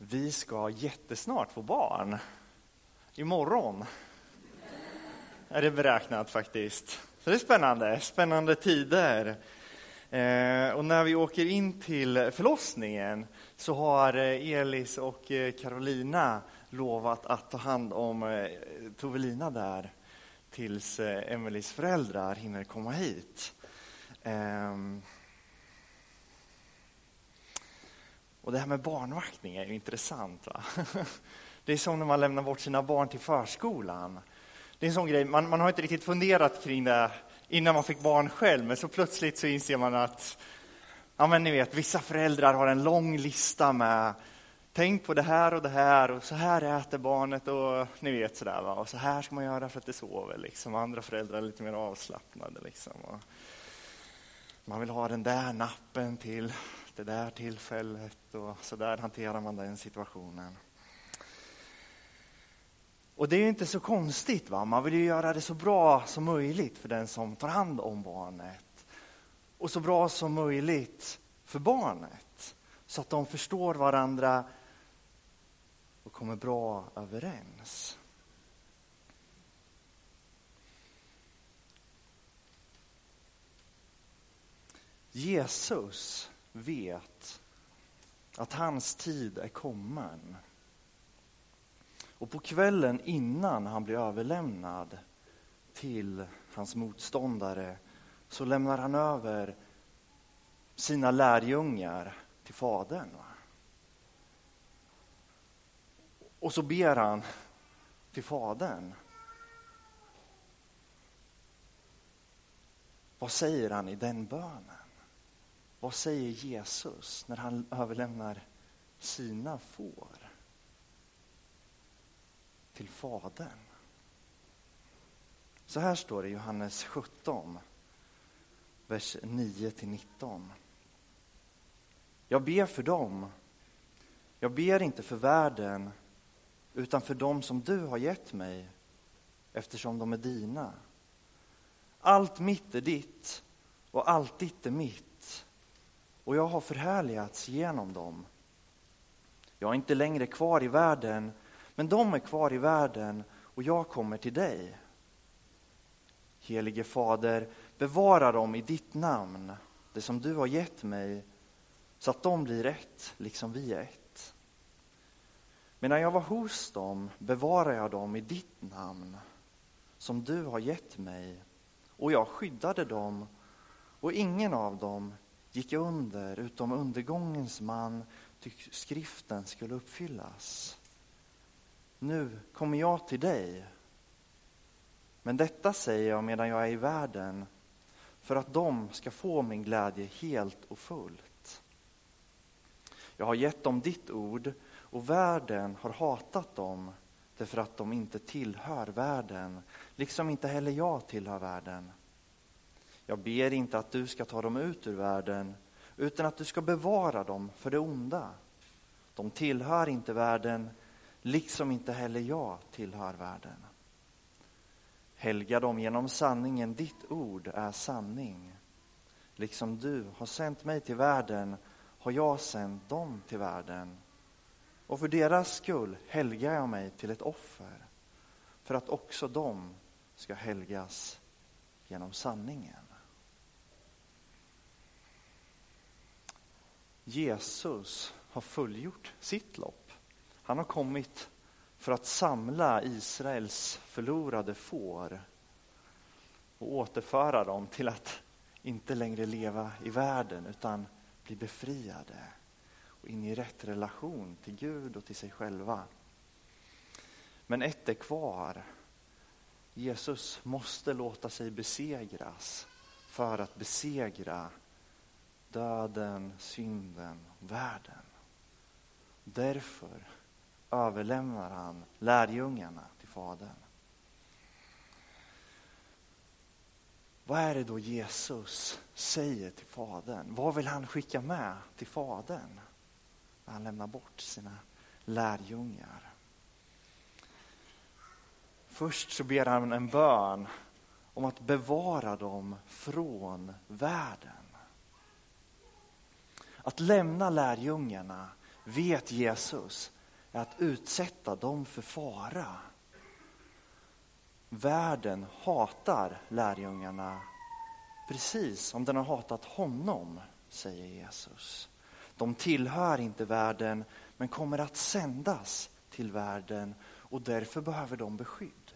Vi ska jättesnart få barn. Imorgon är det beräknat faktiskt. Så det är spännande, spännande tider. Eh, och när vi åker in till förlossningen så har eh, Elis och eh, Carolina lovat att ta hand om eh, Tovelina där tills eh, Emelies föräldrar hinner komma hit. Ehm, Och det här med barnvaktning är ju intressant. Va? Det är som när man lämnar bort sina barn till förskolan. Det är en sån grej, man, man har inte riktigt funderat kring det innan man fick barn själv, men så plötsligt så inser man att ja, men ni vet, vissa föräldrar har en lång lista med tänk på det här och det här och så här äter barnet och ni vet sådär va? och så här ska man göra för att det sover liksom. Andra föräldrar är lite mer avslappnade liksom. Och man vill ha den där nappen till det där tillfället och så där hanterar man den situationen. Och det är inte så konstigt, va? man vill ju göra det så bra som möjligt för den som tar hand om barnet. Och så bra som möjligt för barnet, så att de förstår varandra och kommer bra överens. Jesus vet att hans tid är kommen. Och på kvällen innan han blir överlämnad till hans motståndare så lämnar han över sina lärjungar till Fadern. Och så ber han till Fadern. Vad säger han i den bönen? Vad säger Jesus när han överlämnar sina får till Fadern? Så här står det i Johannes 17, vers 9-19. Jag ber för dem. Jag ber inte för världen, utan för dem som du har gett mig, eftersom de är dina. Allt mitt är ditt och allt ditt är mitt och jag har förhärligats genom dem. Jag är inte längre kvar i världen, men de är kvar i världen och jag kommer till dig. Helige Fader, bevara dem i ditt namn, det som du har gett mig, så att de blir ett, liksom vi är ett. Medan jag var hos dem bevarade jag dem i ditt namn, som du har gett mig, och jag skyddade dem, och ingen av dem gick under utom undergångens man, ty skriften skulle uppfyllas. Nu kommer jag till dig, men detta säger jag medan jag är i världen, för att de ska få min glädje helt och fullt. Jag har gett dem ditt ord, och världen har hatat dem därför att de inte tillhör världen, liksom inte heller jag tillhör världen. Jag ber inte att du ska ta dem ut ur världen, utan att du ska bevara dem för det onda. De tillhör inte världen, liksom inte heller jag tillhör världen. Helga dem genom sanningen, ditt ord är sanning. Liksom du har sänt mig till världen har jag sänt dem till världen. Och för deras skull helgar jag mig till ett offer, för att också de ska helgas genom sanningen. Jesus har fullgjort sitt lopp. Han har kommit för att samla Israels förlorade får och återföra dem till att inte längre leva i världen utan bli befriade och in i rätt relation till Gud och till sig själva. Men ett är kvar. Jesus måste låta sig besegras för att besegra döden, synden, världen. Därför överlämnar han lärjungarna till Fadern. Vad är det då Jesus säger till Fadern? Vad vill han skicka med till Fadern när han lämnar bort sina lärjungar? Först så ber han en bön om att bevara dem från världen. Att lämna lärjungarna vet Jesus, är att utsätta dem för fara. Världen hatar lärjungarna precis som den har hatat honom, säger Jesus. De tillhör inte världen, men kommer att sändas till världen och därför behöver de beskydd.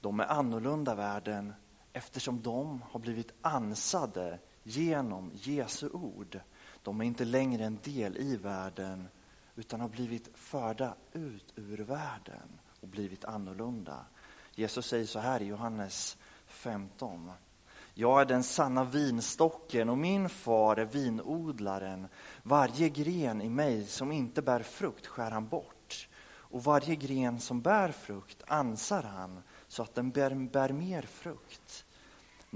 De är annorlunda världen eftersom de har blivit ansade genom Jesu ord. De är inte längre en del i världen utan har blivit förda ut ur världen och blivit annorlunda. Jesus säger så här i Johannes 15. Jag är den sanna vinstocken och min far är vinodlaren. Varje gren i mig som inte bär frukt skär han bort och varje gren som bär frukt ansar han så att den bär, bär mer frukt.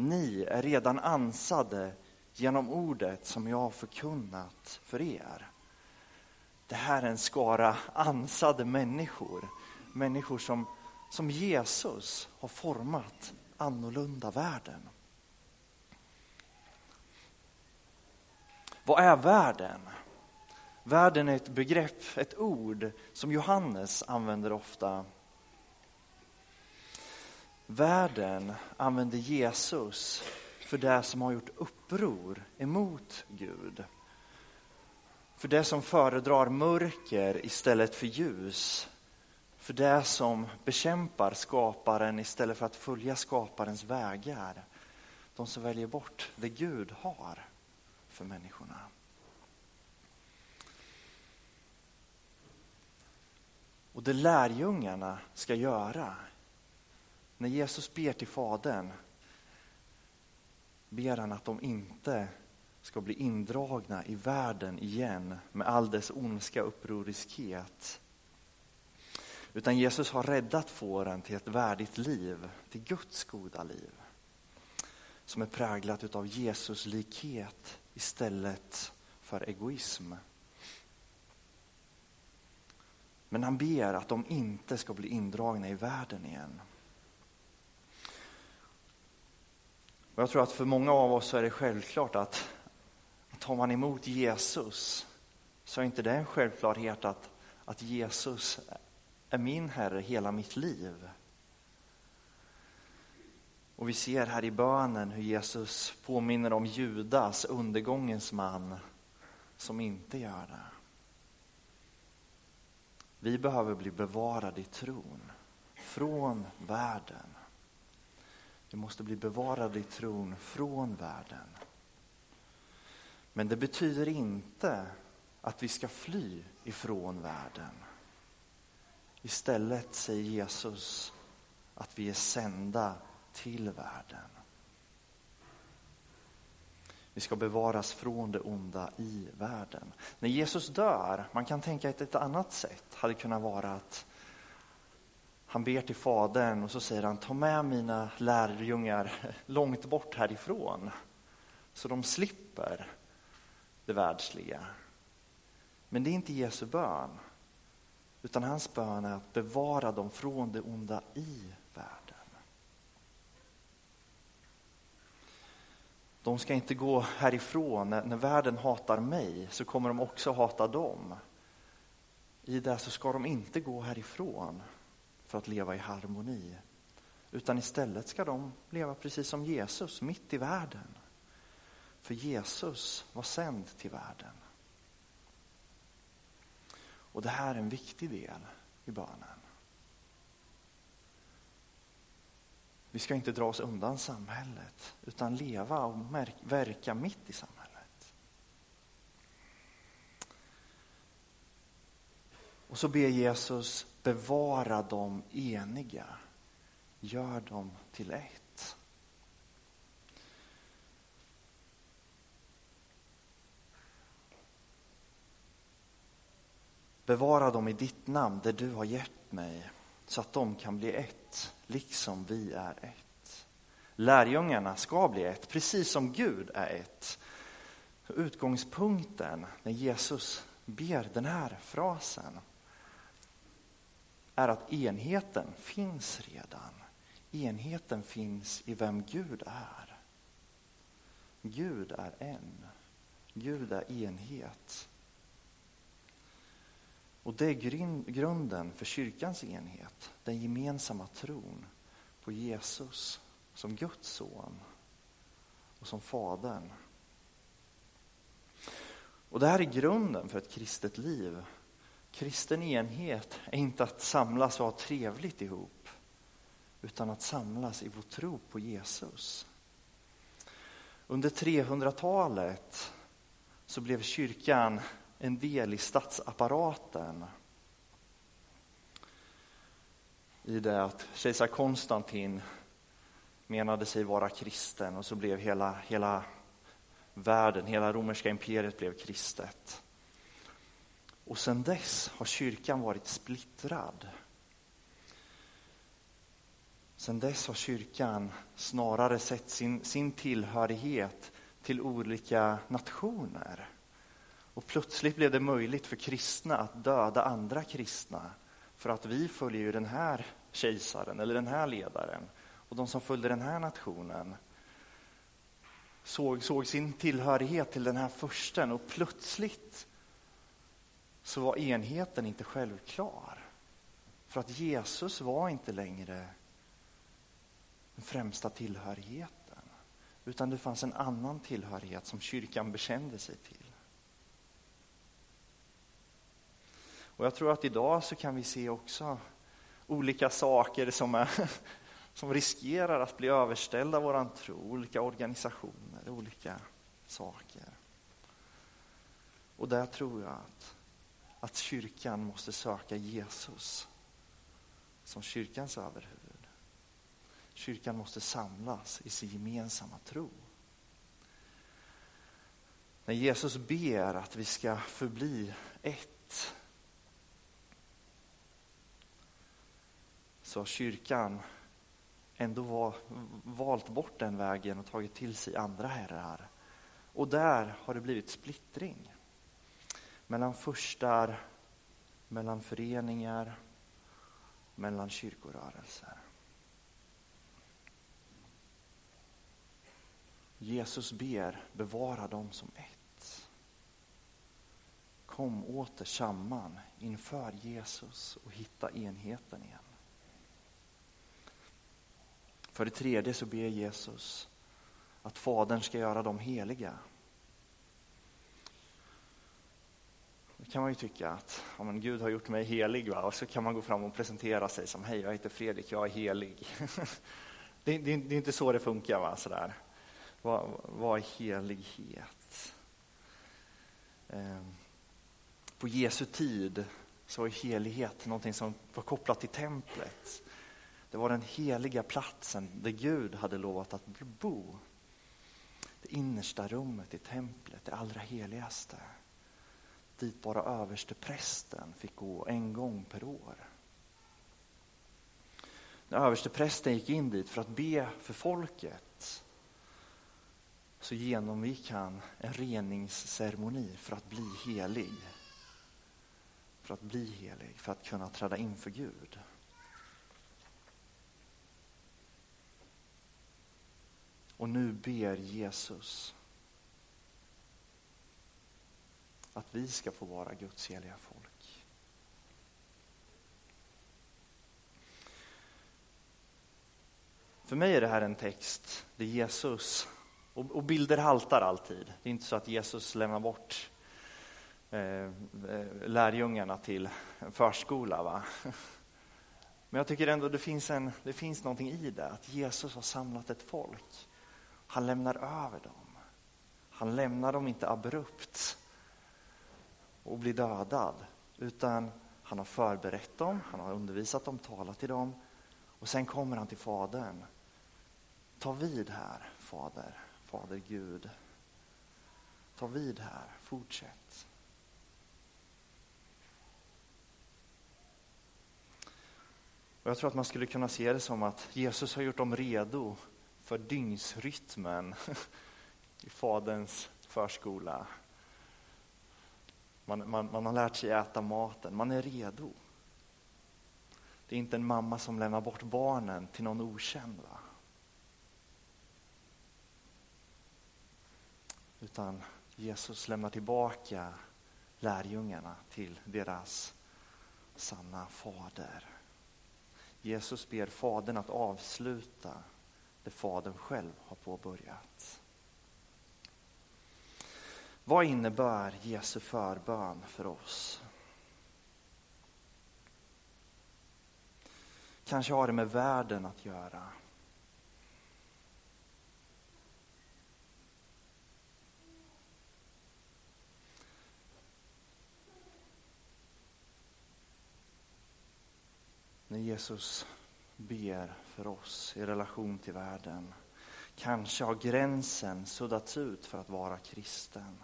Ni är redan ansade genom ordet som jag har förkunnat för er. Det här är en skara ansade människor, människor som, som Jesus har format annorlunda världen. Vad är världen? Världen är ett begrepp, ett ord som Johannes använder ofta. Världen använder Jesus för det som har gjort uppror emot Gud. För det som föredrar mörker istället för ljus. För det som bekämpar skaparen istället för att följa skaparens vägar. De som väljer bort det Gud har för människorna. Och det lärjungarna ska göra när Jesus ber till Fadern ber han att de inte ska bli indragna i världen igen med all dess ondska upproriskhet. Utan Jesus har räddat fåren till ett värdigt liv, till Guds goda liv. Som är präglat utav Jesus likhet istället för egoism. Men han ber att de inte ska bli indragna i världen igen. Och jag tror att för många av oss är det självklart att tar man emot Jesus så är inte det en självklarhet att, att Jesus är min Herre hela mitt liv. Och vi ser här i bönen hur Jesus påminner om Judas, undergångens man, som inte gör det. Vi behöver bli bevarade i tron, från världen. Vi måste bli bevarade i tron från världen. Men det betyder inte att vi ska fly ifrån världen. Istället säger Jesus att vi är sända till världen. Vi ska bevaras från det onda i världen. När Jesus dör, man kan tänka att ett annat sätt hade kunnat vara att han ber till Fadern och så säger han, ta med mina lärjungar långt bort härifrån. Så de slipper det världsliga. Men det är inte Jesu bön. Utan hans bön är att bevara dem från det onda i världen. De ska inte gå härifrån. När, världen hatar mig så kommer de också hata dem. I det så ska de inte gå härifrån för att leva i harmoni. Utan istället ska de leva precis som Jesus, mitt i världen. För Jesus var sänd till världen. Och det här är en viktig del i bönen. Vi ska inte dra oss undan samhället, utan leva och verka mitt i samhället. Och så ber Jesus bevara dem eniga. Gör dem till ett. Bevara dem i ditt namn, det du har gett mig, så att de kan bli ett, liksom vi är ett. Lärjungarna ska bli ett, precis som Gud är ett. Utgångspunkten när Jesus ber den här frasen är att enheten finns redan. Enheten finns i vem Gud är. Gud är en. Gud är enhet. Och det är grunden för kyrkans enhet, den gemensamma tron på Jesus som Guds son och som Fadern. Och det här är grunden för ett kristet liv. Kristen enhet är inte att samlas och ha trevligt ihop, utan att samlas i vår tro på Jesus. Under 300-talet så blev kyrkan en del i statsapparaten. I det att kejsar Konstantin menade sig vara kristen och så blev hela, hela världen, hela romerska imperiet blev kristet. Och sedan dess har kyrkan varit splittrad. Sedan dess har kyrkan snarare sett sin, sin tillhörighet till olika nationer. Och plötsligt blev det möjligt för kristna att döda andra kristna för att vi följer ju den här kejsaren eller den här ledaren. Och de som följde den här nationen såg, såg sin tillhörighet till den här försten och plötsligt så var enheten inte självklar. För att Jesus var inte längre den främsta tillhörigheten. Utan det fanns en annan tillhörighet som kyrkan bekände sig till. Och jag tror att idag så kan vi se också olika saker som, är, som riskerar att bli överställda våran tro. Olika organisationer, olika saker. Och där tror jag att, att kyrkan måste söka Jesus som kyrkans överhuvud. Kyrkan måste samlas i sin gemensamma tro. När Jesus ber att vi ska förbli ett så har kyrkan ändå var, valt bort den vägen och tagit till sig andra herrar. Och där har det blivit splittring. Mellan förstar, mellan föreningar, mellan kyrkorörelser. Jesus ber, bevara dem som ett. Kom åter samman inför Jesus och hitta enheten igen. För det tredje så ber Jesus att Fadern ska göra dem heliga. Kan man ju tycka att ja, men Gud har gjort mig helig va? och så kan man gå fram och presentera sig som hej, jag heter Fredrik, jag är helig. det, det, det, är inte så det funkar. Va? Sådär. Vad, vad är helighet? Eh, på Jesu tid så var helighet någonting som var kopplat till templet. Det var den heliga platsen där Gud hade lovat att bo. Det innersta rummet i templet, det allra heligaste. Dit bara överste prästen fick gå en gång per år. När överste prästen gick in dit för att be för folket så genomgick han en reningsceremoni för att bli helig. För att bli helig, för att kunna träda inför Gud. Och nu ber Jesus att vi ska få vara Guds heliga folk. För mig är det här en text där Jesus, och, bilder haltar alltid. Det är inte så att Jesus lämnar bort eh, eh lärjungarna till en förskola. Va? Men jag tycker ändå det finns, en, det finns någonting i det, att Jesus har samlat ett folk. Han lämnar över dem. Han lämnar dem inte abrupt och bli dödad, utan han har förberett dem, han har undervisat dem, talat till dem och sen kommer han till Fadern. Ta vid här, Fader, Fader Gud. Ta vid här, fortsätt. Och jag tror att man skulle kunna se det som att Jesus har gjort dem redo för dygnsrytmen i Faderns förskola. Man, man, man har lärt sig äta maten, man är redo. Det är inte en mamma som lämnar bort barnen till någon okänd. Va? Utan Jesus lämnar tillbaka lärjungarna till deras sanna fader. Jesus ber Fadern att avsluta det Fadern själv har påbörjat. Vad innebär Jesu förbön för oss? Kanske har det med världen att göra. När Jesus ber för oss i relation till världen. Kanske har gränsen suddats ut för att vara kristen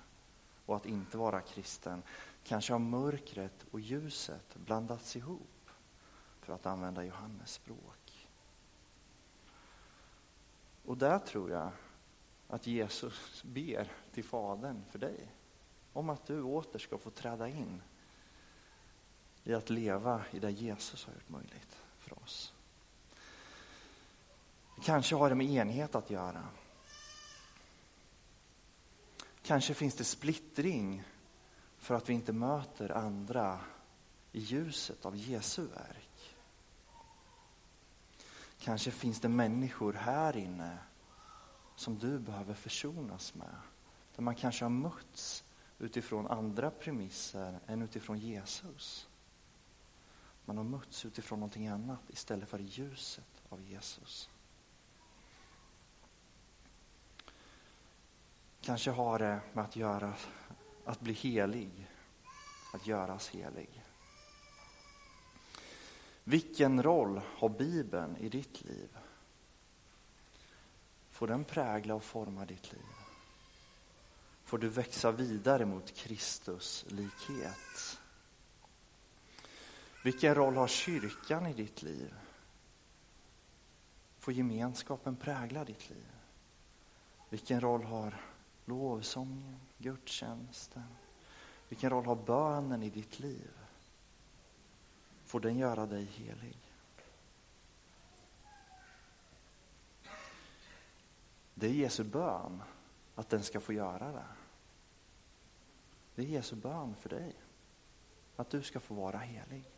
och att inte vara kristen. Kanske har mörkret och ljuset blandats ihop, för att använda Johannes språk. Och där tror jag att Jesus ber till Fadern för dig om att du åter ska få träda in i att leva i det Jesus har gjort möjligt för oss. Kanske har det med enhet att göra. Kanske finns det splittring för att vi inte möter andra i ljuset av Jesu verk. Kanske finns det människor här inne som du behöver försonas med. Där man kanske har mötts utifrån andra premisser än utifrån Jesus. Man har mötts utifrån någonting annat istället för ljuset av Jesus. Kanske har det med att göra, att bli helig, att göras helig. Vilken roll har Bibeln i ditt liv? Får den prägla och forma ditt liv? Får du växa vidare mot Kristus likhet? Vilken roll har kyrkan i ditt liv? Får gemenskapen prägla ditt liv? Vilken roll har lovsången, gudstjänsten? Vilken roll har bönen i ditt liv? Får den göra dig helig? Det är Jesu bön att den ska få göra det. Det är Jesu bön för dig, att du ska få vara helig.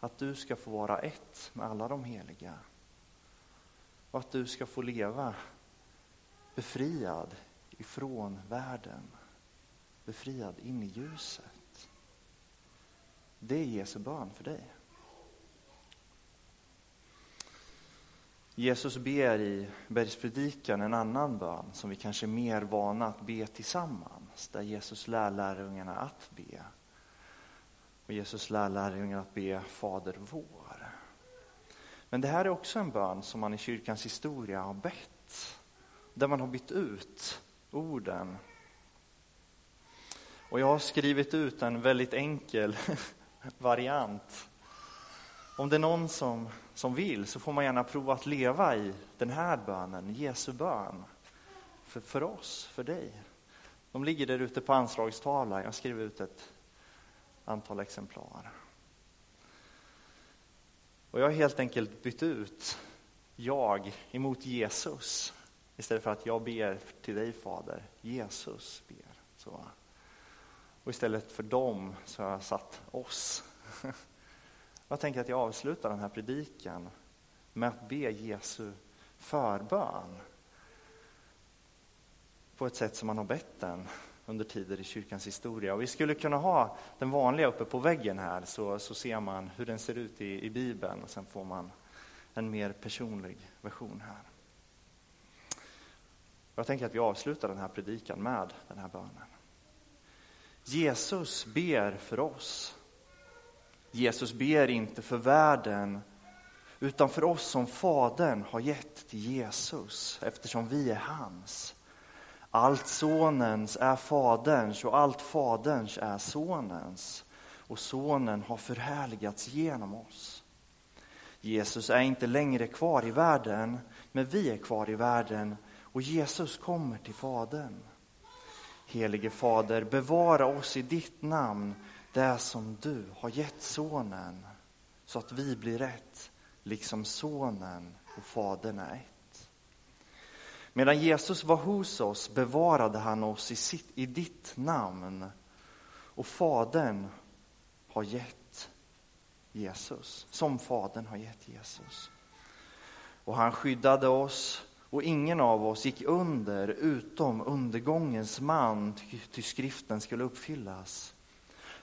Att du ska få vara ett med alla de heliga. Och att du ska få leva befriad ifrån världen. Befriad in i ljuset. Det är Jesu bön för dig. Jesus ber i bergspredikan en annan bön som vi kanske är mer vana att be tillsammans. Där Jesus lär lärjungarna att be. Och Jesus lär lärjungarna att be Fader vår. Men det här är också en bön som man i kyrkans historia har bett. Där man har bytt ut orden. Och jag har skrivit ut en väldigt enkel variant. Om det är någon som, som vill så får man gärna prova att leva i den här bönen, Jesu bön. För, för oss, för dig. De ligger där ute på anslagstavlan. Jag skriver ut ett antal exemplar. Och jag har helt enkelt bytt ut jag emot Jesus. Istället för att jag ber till dig Fader, Jesus ber. Så. Och istället för dem så har jag satt oss. Jag tänker att jag avslutar den här predikan med att be Jesu förbön. På ett sätt som man har bett den under tider i kyrkans historia. Och vi skulle kunna ha den vanliga uppe på väggen här så, så ser man hur den ser ut i, i Bibeln och sen får man en mer personlig version här. Jag tänker att vi avslutar den här predikan med den här bönen. Jesus ber för oss. Jesus ber inte för världen utan för oss som Fadern har gett till Jesus eftersom vi är hans. Allt Sonens är Faderns och allt Faderns är Sonens. Och Sonen har förhärligats genom oss. Jesus är inte längre kvar i världen, men vi är kvar i världen och Jesus kommer till Fadern. Helige Fader, bevara oss i ditt namn, det som du har gett Sonen, så att vi blir ett, liksom Sonen och Fadern är ett. Medan Jesus var hos oss bevarade han oss i, sitt, i ditt namn. Och Fadern har gett Jesus, som Fadern har gett Jesus. Och han skyddade oss och ingen av oss gick under utom undergångens man, ty skriften skulle uppfyllas.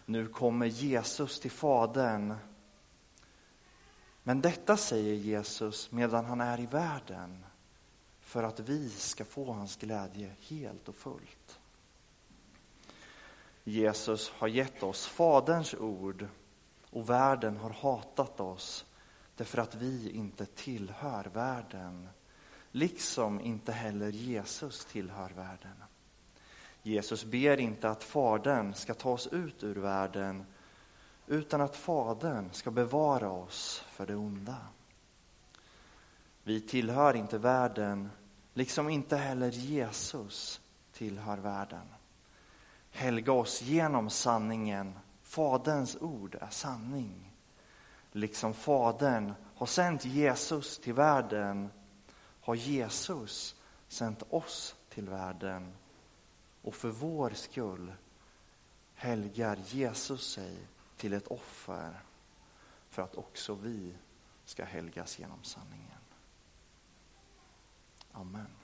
Nu kommer Jesus till Fadern. Men detta säger Jesus medan han är i världen för att vi ska få hans glädje helt och fullt. Jesus har gett oss Faderns ord och världen har hatat oss därför att vi inte tillhör världen, liksom inte heller Jesus tillhör världen. Jesus ber inte att Fadern ska ta oss ut ur världen, utan att Fadern ska bevara oss för det onda. Vi tillhör inte världen, liksom inte heller Jesus tillhör världen. Helga oss genom sanningen. Faderns ord är sanning. Liksom Fadern har sänt Jesus till världen har Jesus sänt oss till världen. Och för vår skull helgar Jesus sig till ett offer för att också vi ska helgas genom sanningen. Amen.